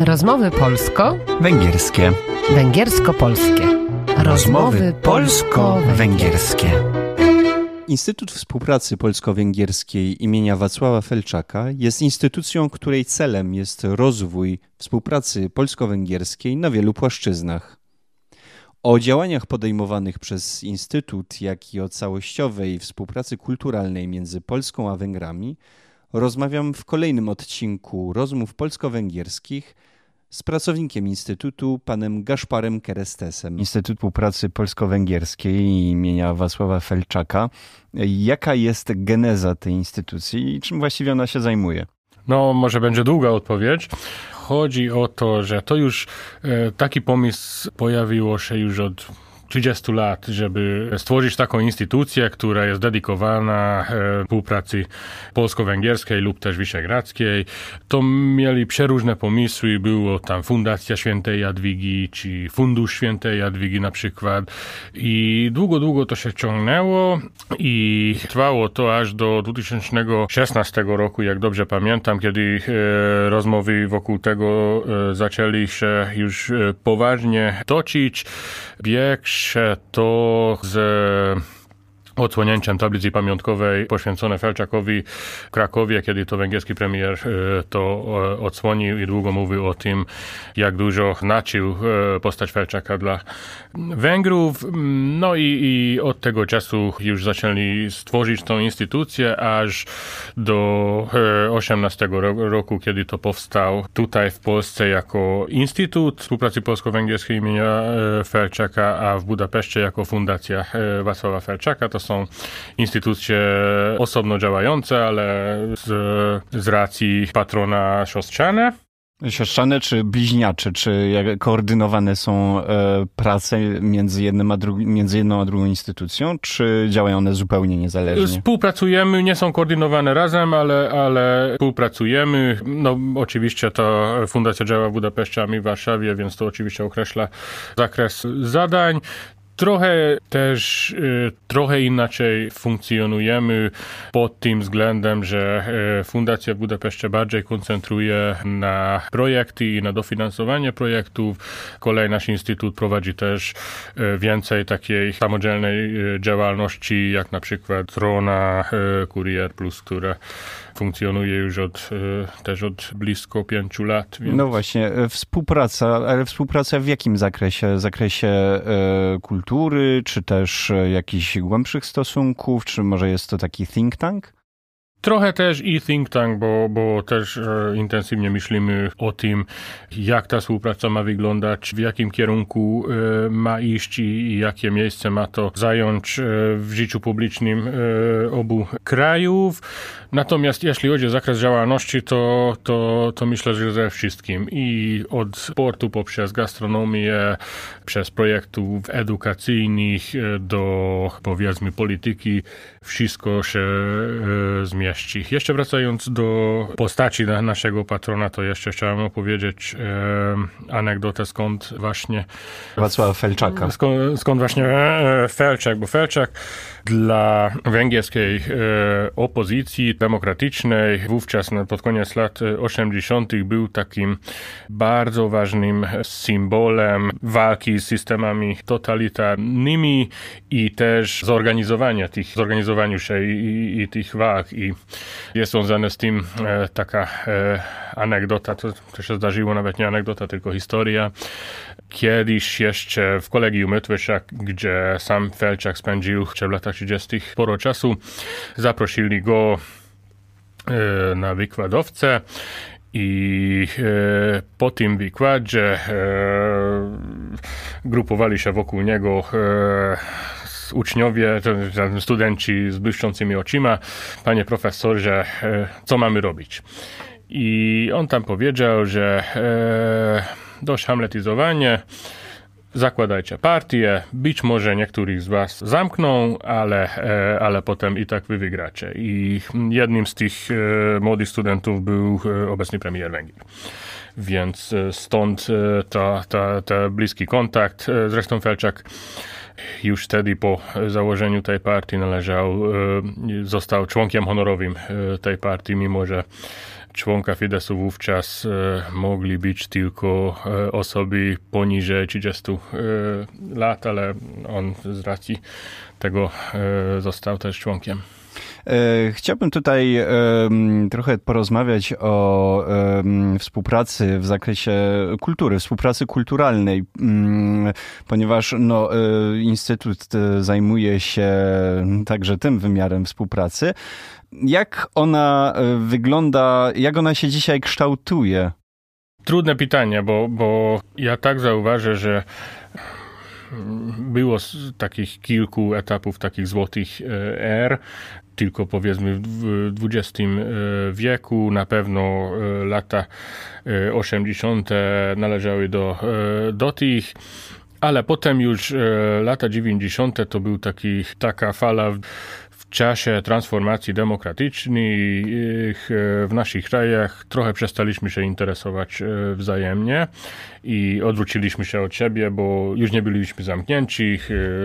Rozmowy polsko, Węgierskie. węgiersko-polskie. Rozmowy polsko-węgierskie. Instytut Współpracy Polsko-Węgierskiej imienia Wacława Felczaka jest instytucją, której celem jest rozwój współpracy polsko-węgierskiej na wielu płaszczyznach. O działaniach podejmowanych przez Instytut, jak i o całościowej współpracy kulturalnej między Polską a Węgrami rozmawiam w kolejnym odcinku rozmów polsko-węgierskich z pracownikiem Instytutu, panem Gaszparem Kerestesem. Instytut Współpracy Polsko-Węgierskiej imienia Wacława Felczaka. Jaka jest geneza tej instytucji i czym właściwie ona się zajmuje? No, może będzie długa odpowiedź. Chodzi o to, że to już e, taki pomysł pojawiło się już od 30 lat, żeby stworzyć taką instytucję, która jest dedykowana e, współpracy polsko-węgierskiej lub też wyszehradzkiej. To mieli przeróżne pomysły. Było tam Fundacja Świętej Jadwigi, czy Fundusz Świętej Jadwigi na przykład. I długo, długo to się ciągnęło i trwało to aż do 2016 roku, jak dobrze pamiętam, kiedy e, rozmowy wokół tego e, zaczęli się już poważnie toczyć. Bieg się to z odsłonięciem tablicy pamiątkowej poświęcone Felczakowi w Krakowie, kiedy to węgierski premier e, to e, odsłonił i długo mówił o tym, jak dużo znaczył e, postać Felczaka dla Węgrów. No i, i od tego czasu już zaczęli stworzyć tą instytucję, aż do 18 roku, kiedy to powstał tutaj w Polsce jako Instytut Współpracy Polsko-Węgierskiej imienia Felczaka, a w Budapeszcie jako Fundacja Wacława Felczaka. To są instytucje osobno działające, ale z, z racji patrona siostrzane. Siostrzane czy bliźniacze? Czy jak koordynowane są e, prace między, jednym a drugi, między jedną a drugą instytucją, czy działają one zupełnie niezależnie? Współpracujemy, nie są koordynowane razem, ale, ale współpracujemy. No, oczywiście ta fundacja działa w Budapeszcie, a my w Warszawie, więc to oczywiście określa zakres zadań. Trochę też, y, trochę inaczej funkcjonujemy pod tym względem, że y, Fundacja w Budapeszcie bardziej koncentruje na projekty i na dofinansowanie projektów. Kolej nasz instytut prowadzi też y, więcej takiej samodzielnej działalności, jak na przykład Trona, Courier Plus, które funkcjonuje już od, też od blisko pięciu lat. Więc... No właśnie, współpraca, ale współpraca w jakim zakresie? Zakresie kultury? Kultury, czy też e, jakichś głębszych stosunków, czy może jest to taki think tank? Trochę też i think tank, bo, bo też e, intensywnie myślimy o tym, jak ta współpraca ma wyglądać, w jakim kierunku e, ma iść i, i jakie miejsce ma to zająć e, w życiu publicznym e, obu krajów. Natomiast jeśli chodzi o zakres działalności, to, to, to myślę, że ze wszystkim i od sportu poprzez gastronomię, przez projektów edukacyjnych e, do powiedzmy polityki, wszystko się e, zmienia mieści. Jeszcze wracając do postaci naszego patrona, to jeszcze chciałem opowiedzieć e, anegdotę, skąd właśnie... Wacława Felczaka. Skąd, skąd właśnie e, Felczak, bo Felczak dla węgierskiej e, opozycji demokratycznej wówczas pod koniec lat 80. był takim bardzo ważnym symbolem walki z systemami totalitarnymi i też zorganizowania tych, zorganizowaniu się i, i, i tych walk. I jest związane z tym e, taka e, anegdota, to, to się zdarzyło nawet nie anegdota, tylko historia. Kiedyś jeszcze w kolegium Mytwysiak, gdzie sam Felczak spędził w latach 30. sporo czasu, zaprosili go e, na wykładowcę i e, po tym wykładzie e, grupowali się wokół niego e, uczniowie, studenci z błyszczącymi oczyma, panie profesorze, e, co mamy robić? I on tam powiedział, że e, dość hamletyzowanie, zakładajcie partię, być może niektórych z was zamkną, ale, e, ale potem i tak wy wygracie. I jednym z tych młodych studentów był obecny premier Węgier. Więc stąd ta, ta, ta bliski kontakt. Zresztą Felczak już wtedy po założeniu tej partii należał, e, został członkiem honorowym e, tej partii, mimo że członka Fidesu wówczas mogli być tylko osoby poniżej 30 lat, ale on z racji tego został też członkiem. E, chciałbym tutaj trochę porozmawiać o współpracy w zakresie kultury, współpracy kulturalnej, ponieważ no, e, Instytut e, zajmuje się także tym wymiarem współpracy. Jak ona wygląda, jak ona się dzisiaj kształtuje? Trudne pytanie, bo, bo ja tak zauważę, że było takich kilku etapów, takich złotych er, tylko powiedzmy w XX e, wieku. Na pewno e, lata 80. E, należały do, do tych. Ale potem już lata 90. to był taki, taka fala czasie transformacji demokratycznych w naszych krajach trochę przestaliśmy się interesować e, wzajemnie i odwróciliśmy się od siebie, bo już nie byliśmy zamknięci,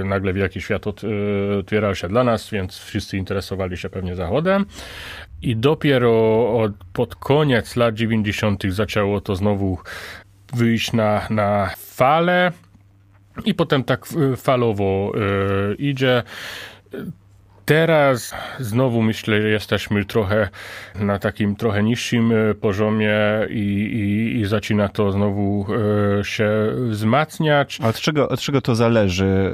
e, nagle wielki świat e, otwierał się dla nas, więc wszyscy interesowali się pewnie Zachodem. I dopiero od, pod koniec lat 90. zaczęło to znowu wyjść na, na falę i potem tak falowo idzie. Teraz znowu myślę, że jesteśmy trochę na takim trochę niższym e, poziomie i, i, i zaczyna to znowu e, się wzmacniać. A od czego, od czego to zależy,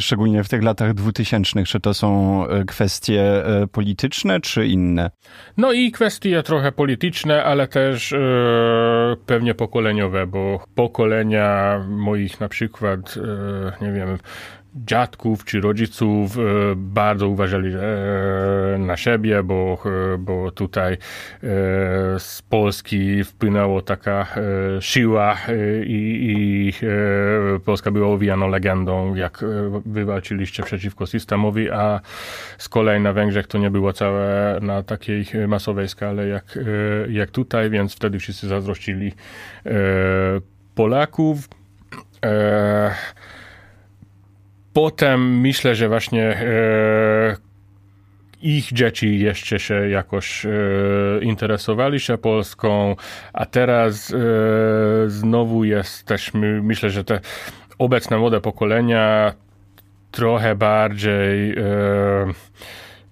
szczególnie w tych latach dwutysięcznych? Czy to są e, kwestie polityczne, czy inne? No i kwestie trochę polityczne, ale też pewnie pokoleniowe, bo pokolenia moich na przykład, nie wiem, dziadków czy rodziców e, bardzo uważali e, na siebie, bo, e, bo tutaj z Polski wpłynęła taka siła i, i Polska była owijana legendą, jak wywalczyliście przeciwko systemowi, a z kolei na Węgrzech to nie było całe na takiej masowej skale jak, jak tutaj, więc wtedy wszyscy zazdrościli Polaków. Potem myślę, że właśnie e, ich dzieci jeszcze się jakoś e, interesowali się Polską, a teraz e, znowu jesteśmy, myślę, że te obecne młode pokolenia trochę bardziej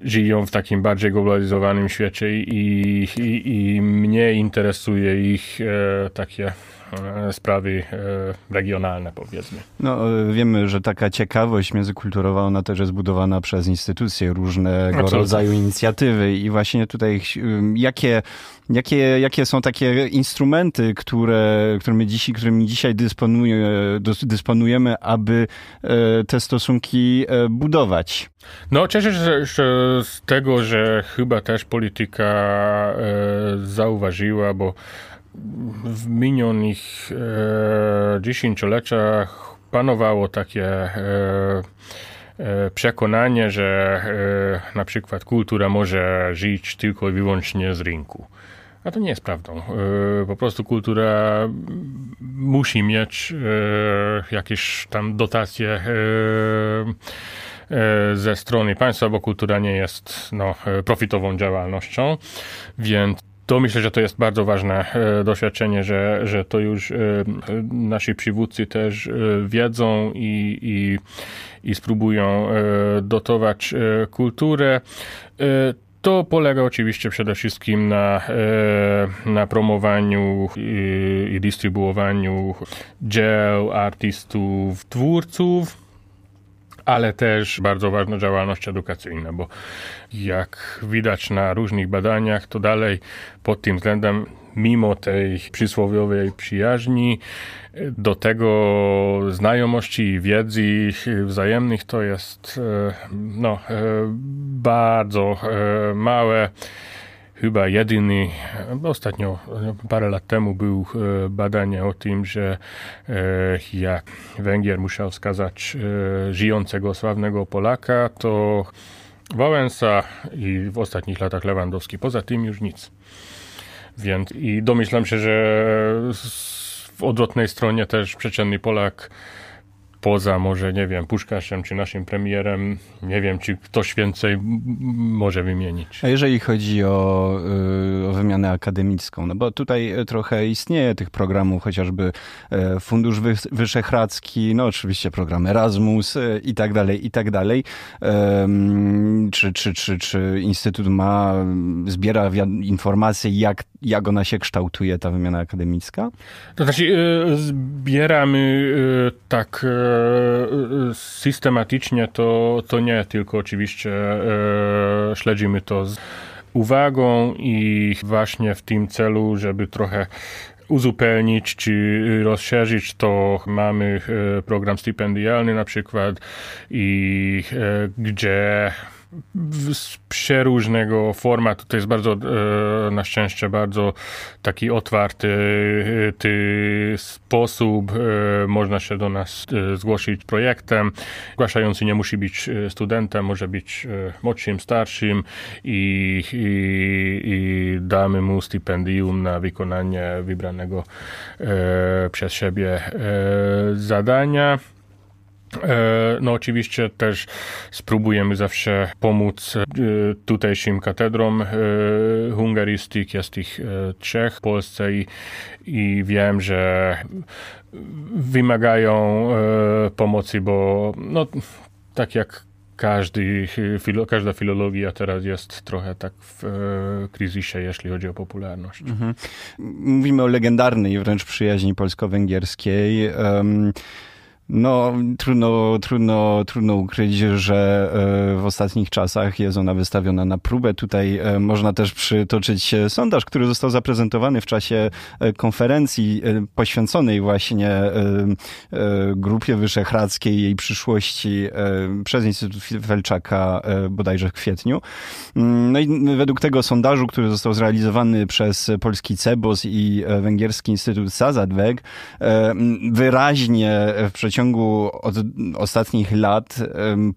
żyją w takim bardziej globalizowanym świecie i, i, i mnie interesuje ich takie sprawy e, regionalne, powiedzmy. No, e, wiemy, że taka ciekawość międzykulturowa, ona też jest budowana przez instytucje, różnego Absolutnie. rodzaju inicjatywy i właśnie tutaj jakie Jakie, jakie są takie instrumenty, które, którymi, dziś, którymi dzisiaj dysponuje, dysponujemy, aby te stosunki budować? No, cieszę się z tego, że chyba też polityka zauważyła, bo w minionych e, dziesięcioleciach panowało takie e, e, przekonanie, że e, na przykład kultura może żyć tylko i wyłącznie z rynku. A to nie jest prawdą. E, po prostu kultura musi mieć e, jakieś tam dotacje ze strony państwa, bo kultura nie jest no, profitową działalnością, więc to myślę, że to jest bardzo ważne e, doświadczenie, że, że to już e, nasi przywódcy też e, wiedzą i, i, i spróbują dotować kulturę. To polega oczywiście przede wszystkim na, na promowaniu i, i dystrybuowaniu dzieł artystów, twórców ale też bardzo ważna działalność edukacyjna, bo jak widać na różnych badaniach, to dalej pod tym względem, mimo tej przysłowiowej przyjaźni, do tego znajomości i wiedzy wzajemnych to jest e, no, e, bardzo e, małe chyba jedyny, ostatnio, parę lat temu był e, badanie o tym, że e, jak Węgier musiał skazać e, żyjącego sławnego Polaka, to Wałęsa i w ostatnich latach Lewandowski. Poza tym już nic. Więc i domyślam się, że w odwrotnej stronie też przeciętny Polak poza może, nie wiem, Puszkaszem czy naszym premierem, nie wiem, czy ktoś więcej może wymienić. A jeżeli chodzi o, y, o wymianę akademicką, no bo tutaj trochę istnieje tych programów, chociażby e, Fundusz Wyszehradzki, no oczywiście program Erasmus e, i tak dalej, i tak dalej. Czy, czy, czy, czy Instytut ma, zbiera informacje, jak, jak ona się kształtuje, ta wymiana akademicka? To znaczy, zbieramy tak systematycznie, to, to nie, tylko oczywiście śledzimy to z uwagą i właśnie w tym celu, żeby trochę uzupełnić czy rozszerzyć, to mamy e, program stypendialny na przykład i e, gdzie przeróżnego formatu. To jest bardzo, e, na szczęście, bardzo taki otwarty e, ty sposób. E, można się do nas zgłosić projektem. Zgłaszający nie musi być studentem, może być młodszym, starszym i, i, i damy mu stypendium na wykonanie wybranego przez siebie zadania. E, no oczywiście też spróbujemy zawsze pomóc e, tutejszym katedrom e, hungarystyk. Jest ich trzech w Polsce i, i wiem, że wymagają pomocy, bo no, tak jak każdy, każda filologia teraz jest trochę tak w kryzysie, jeśli chodzi o popularność. Mhm. Mówimy o legendarnej wręcz przyjaźni polsko-węgierskiej. Um, no, trudno, trudno, trudno ukryć, że e, w ostatnich czasach jest ona wystawiona na próbę. Tutaj e, można też przytoczyć sondaż, który został zaprezentowany w czasie e, konferencji poświęconej właśnie Grupie Wyszehradzkiej, jej przyszłości przez Instytut Felczaka bodajże w kwietniu. Mm, no i według tego sondażu, który został zrealizowany przez polski CEBOS i węgierski Instytut Sazadweg, wyraźnie w przeciągu ciągu od ostatnich lat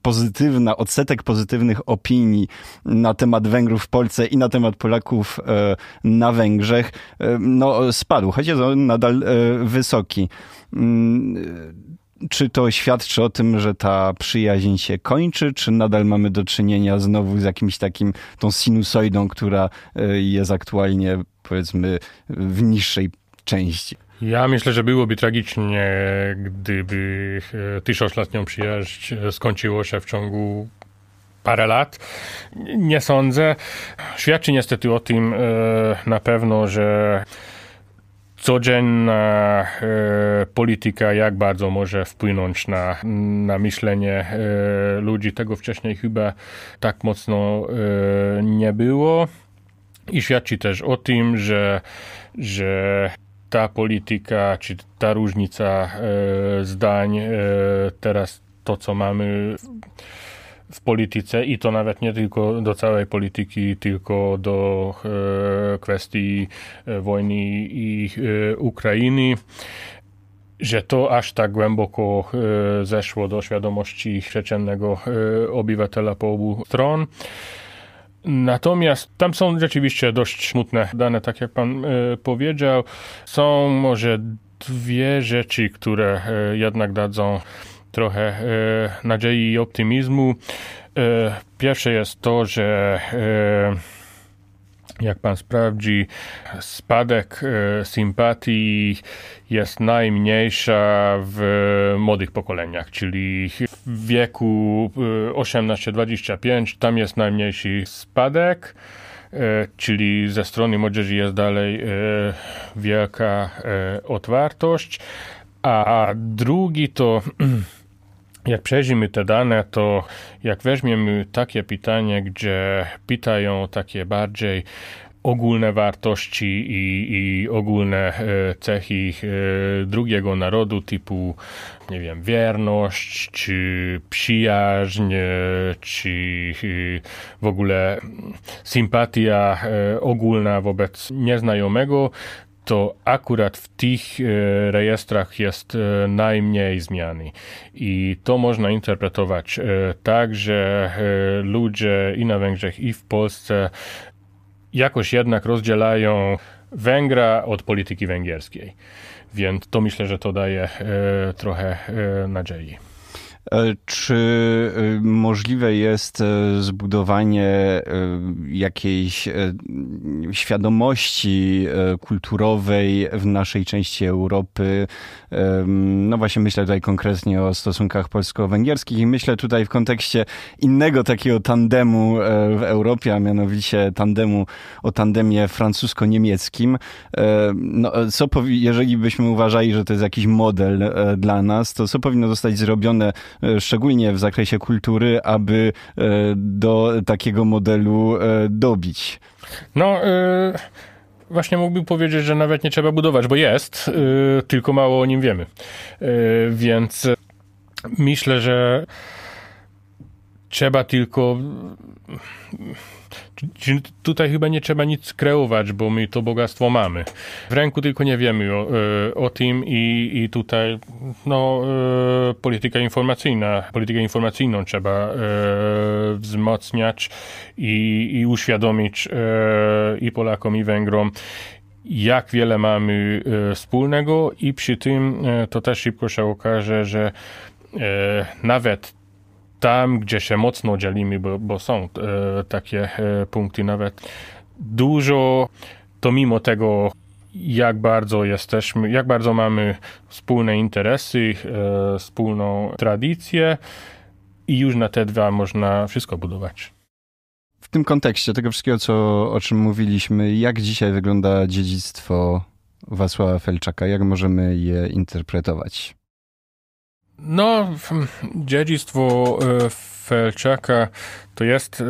pozytywna, odsetek pozytywnych opinii na temat Węgrów w Polsce i na temat Polaków e, na Węgrzech no, spadł, jest on nadal e, wysoki. Mm, czy to świadczy o tym, że ta przyjaźń się kończy, czy nadal mamy do czynienia znowu z jakimś takim, tą sinusoidą, która e, jest aktualnie, powiedzmy, w niższej części? Ja myślę, że byłoby tragicznie, gdyby e, tysiącletnią przyjaźń skończyło się w ciągu parę lat. Nie sądzę. Świadczy niestety o tym e, na pewno, że codzienna e, polityka jak bardzo może wpłynąć na, na myślenie ludzi. Tego wcześniej chyba tak mocno nie było. I świadczy też o tym, że, że ta polityka, czy ta różnica e, zdań, e, teraz to, co mamy w polityce i to nawet nie tylko do całej polityki, tylko do e, kwestii wojny i Ukrainy, że to aż tak głęboko zeszło do świadomości przeciętnego obywatela po obu stron. Natomiast tam są rzeczywiście dość smutne dane, tak jak pan e, powiedział. Są może dwie rzeczy, które e, jednak dadzą trochę e, nadziei i optymizmu. Pierwsze jest to, że jak pan sprawdzi, spadek e, sympatii jest najmniejsza w młodych pokoleniach, czyli w wieku 18-25 tam jest najmniejszy spadek czyli ze strony młodzieży jest dalej wielka otwartość, a drugi to jak przejrzymy te dane, to jak weźmiemy takie pytanie, gdzie pytają takie bardziej ogólne wartości i, i ogólne e, cechy e, drugiego narodu, typu, nie wiem, wierność, czy przyjaźń, e, czy w ogóle sympatia ogólna wobec nieznajomego, to akurat w tych e, rejestrach jest e, najmniej zmiany. I to można interpretować e, tak, że ludzie i na Węgrzech, i w Polsce jakoś jednak rozdzielają Węgra od polityki węgierskiej. Więc to myślę, że to daje trochę nadziei. E, czy e, możliwe jest e, zbudowanie jakiejś świadomości kulturowej w naszej części Europy? No właśnie myślę tutaj konkretnie o stosunkach polsko-węgierskich i myślę tutaj w kontekście innego takiego tandemu w Europie, a mianowicie tandemu o tandemie francusko-niemieckim. No, co jeżeli byśmy uważali, że to jest jakiś model dla nas, to co powinno zostać zrobione szczególnie w zakresie kultury, aby e, do takiego modelu e, dobić? No, właśnie mógłbym powiedzieć, że nawet nie trzeba budować, bo jest, tylko mało o nim wiemy. Więc myślę, że trzeba tylko Tutaj chyba nie trzeba nic kreować, bo my to bogactwo mamy. W ręku tylko nie wiemy o, e, o tym i, i tutaj no, e, polityka informacyjna, politykę informacyjną trzeba e, wzmacniać i, i uświadomić i Polakom, i Węgrom, jak wiele mamy wspólnego i przy tym to też szybko się okaże, że nawet tam, gdzie się mocno dzielimy, bo, bo są e, takie e, punkty nawet dużo, to mimo tego, jak bardzo jesteśmy, jak bardzo mamy wspólne interesy, e, wspólną tradycję i już na te dwa można wszystko budować. W tym kontekście tego wszystkiego, co, o czym mówiliśmy, jak dzisiaj wygląda dziedzictwo Wacława Felczaka? Jak możemy je interpretować? No, dziedzictwo e, Felczaka to jest e,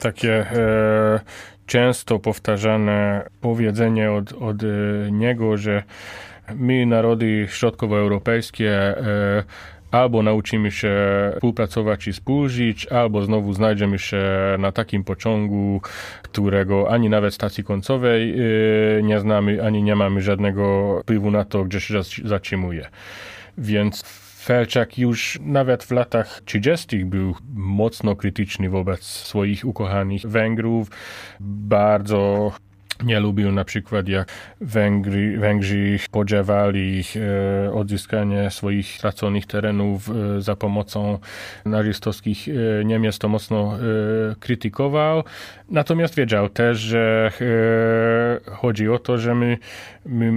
takie e, często powtarzane powiedzenie od, od niego, że my, narody środkowoeuropejskie, albo nauczymy się współpracować i współżyć, albo znowu znajdziemy się na takim pociągu, którego ani nawet stacji końcowej nie znamy, ani nie mamy żadnego wpływu na to, gdzie się zatrzymuje. Więc Felczak już nawet w latach 30. był mocno krytyczny wobec swoich ukochanych Węgrów. Bardzo nie lubił na przykład, jak Węgry, Węgrzy podziewali e, odzyskanie swoich straconych terenów e, za pomocą nazistowskich e, Niemiec, to mocno krytykował. Natomiast wiedział też, że chodzi o to, że my, my,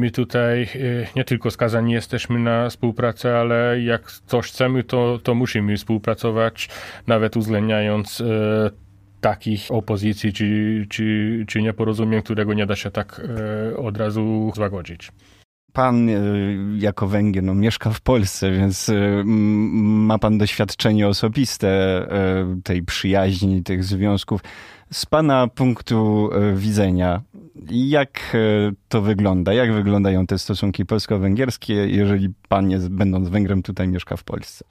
my tutaj nie tylko skazani jesteśmy na współpracę, ale jak coś chcemy, to, to musimy współpracować, nawet uwzględniając takich opozycji czy, czy, czy nieporozumień, którego nie da się tak e, od razu złagodzić. Pan e, jako Węgier no, mieszka w Polsce, więc e, ma pan doświadczenie osobiste tej przyjaźni, tych związków. Z pana punktu widzenia, jak to wygląda? Jak wyglądają te stosunki polsko-węgierskie, jeżeli pan, jest, będąc Węgrem, tutaj mieszka w Polsce?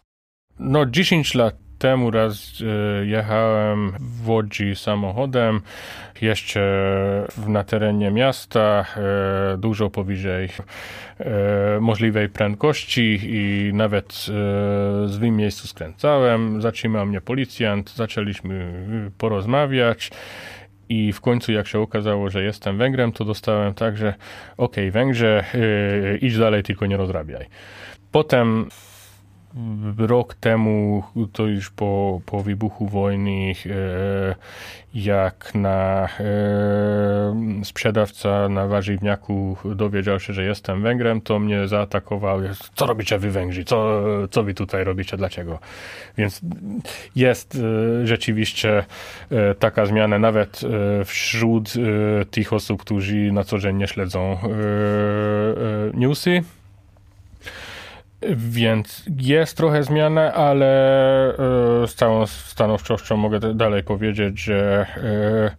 No, 10 lat temu raz e, jechałem w Łodzi samochodem, jeszcze na terenie miasta, e, dużo powyżej e, możliwej prędkości i nawet w złym miejscu skręcałem. Zatrzymał mnie policjant, zaczęliśmy porozmawiać. I w końcu, jak się okazało, że jestem Węgrem, to dostałem tak, że okej, okay, Węgrze, idź dalej, tylko nie rozrabiaj. Potem rok temu, to już po, po wybuchu wojny, e, jak na e, sprzedawca na warzywniaku dowiedział się, że jestem Węgrem, to mnie zaatakował. Co robicie wy Węgrzy? Co, co wy tutaj robicie? Dlaczego? Więc jest e, rzeczywiście taka zmiana nawet wśród tych osób, którzy na co dzień nie śledzą newsy. Więc jest trochę zmiana, ale e, z całą stanowczością mogę dalej powiedzieć, że e,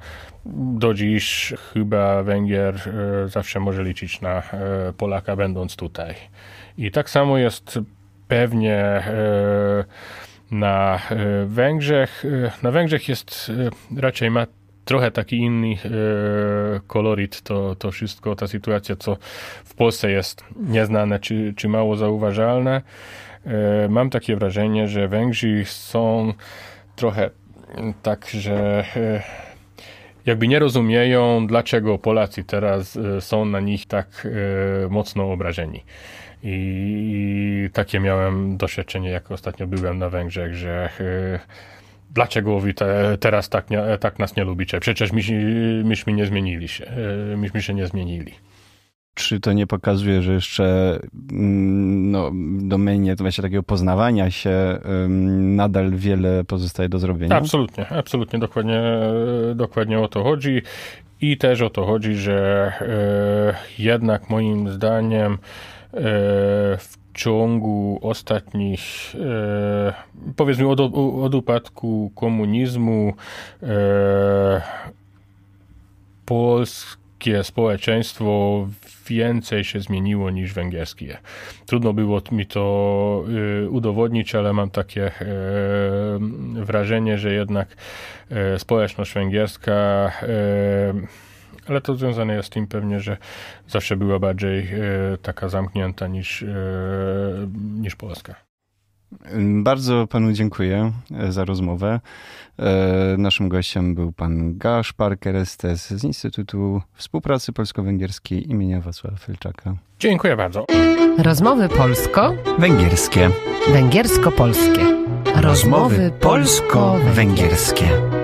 do dziś chyba Węgier e, zawsze może liczyć na Polaka, będąc tutaj. I tak samo jest pewnie na Węgrzech. Na Węgrzech jest raczej ma trochę taki inny e, kolorit to, to wszystko, ta sytuacja, co w Polsce jest nieznane czy, czy mało zauważalne. E, mam takie wrażenie, że Węgrzy są trochę tak, że e, jakby nie rozumieją, dlaczego Polacy teraz są na nich tak mocno obrażeni. I, takie miałem doświadczenie, jak ostatnio byłem na Węgrzech, że dlaczego wy te, teraz tak, nie, tak nas nie lubicie? Przecież myśmy, myśmy nie zmienili się. Myśmy się nie zmienili. Czy to nie pokazuje, że jeszcze mm, no, domenie właśnie takiego poznawania się nadal wiele pozostaje do zrobienia? Absolutnie, absolutnie, dokładnie, dokładnie o to chodzi. I też o to chodzi, że e, jednak moim zdaniem e, w ciągu ostatnich, e, powiedzmy od, od upadku komunizmu, e, polskie społeczeństwo więcej się zmieniło niż węgierskie. Trudno było mi to y, udowodnić, ale mam takie e, wrażenie, że jednak e, społeczność węgierska e, ale to związane jest z tym pewnie, że zawsze była bardziej taka zamknięta niż, niż Polska. Bardzo panu dziękuję za rozmowę. E, naszym gościem był pan Gaspar Kerestes z Instytutu Współpracy Polsko-Węgierskiej imienia Wacława Felczaka. Dziękuję bardzo. Rozmowy polsko-węgierskie. Węgiersko-polskie. Rozmowy polsko-węgierskie.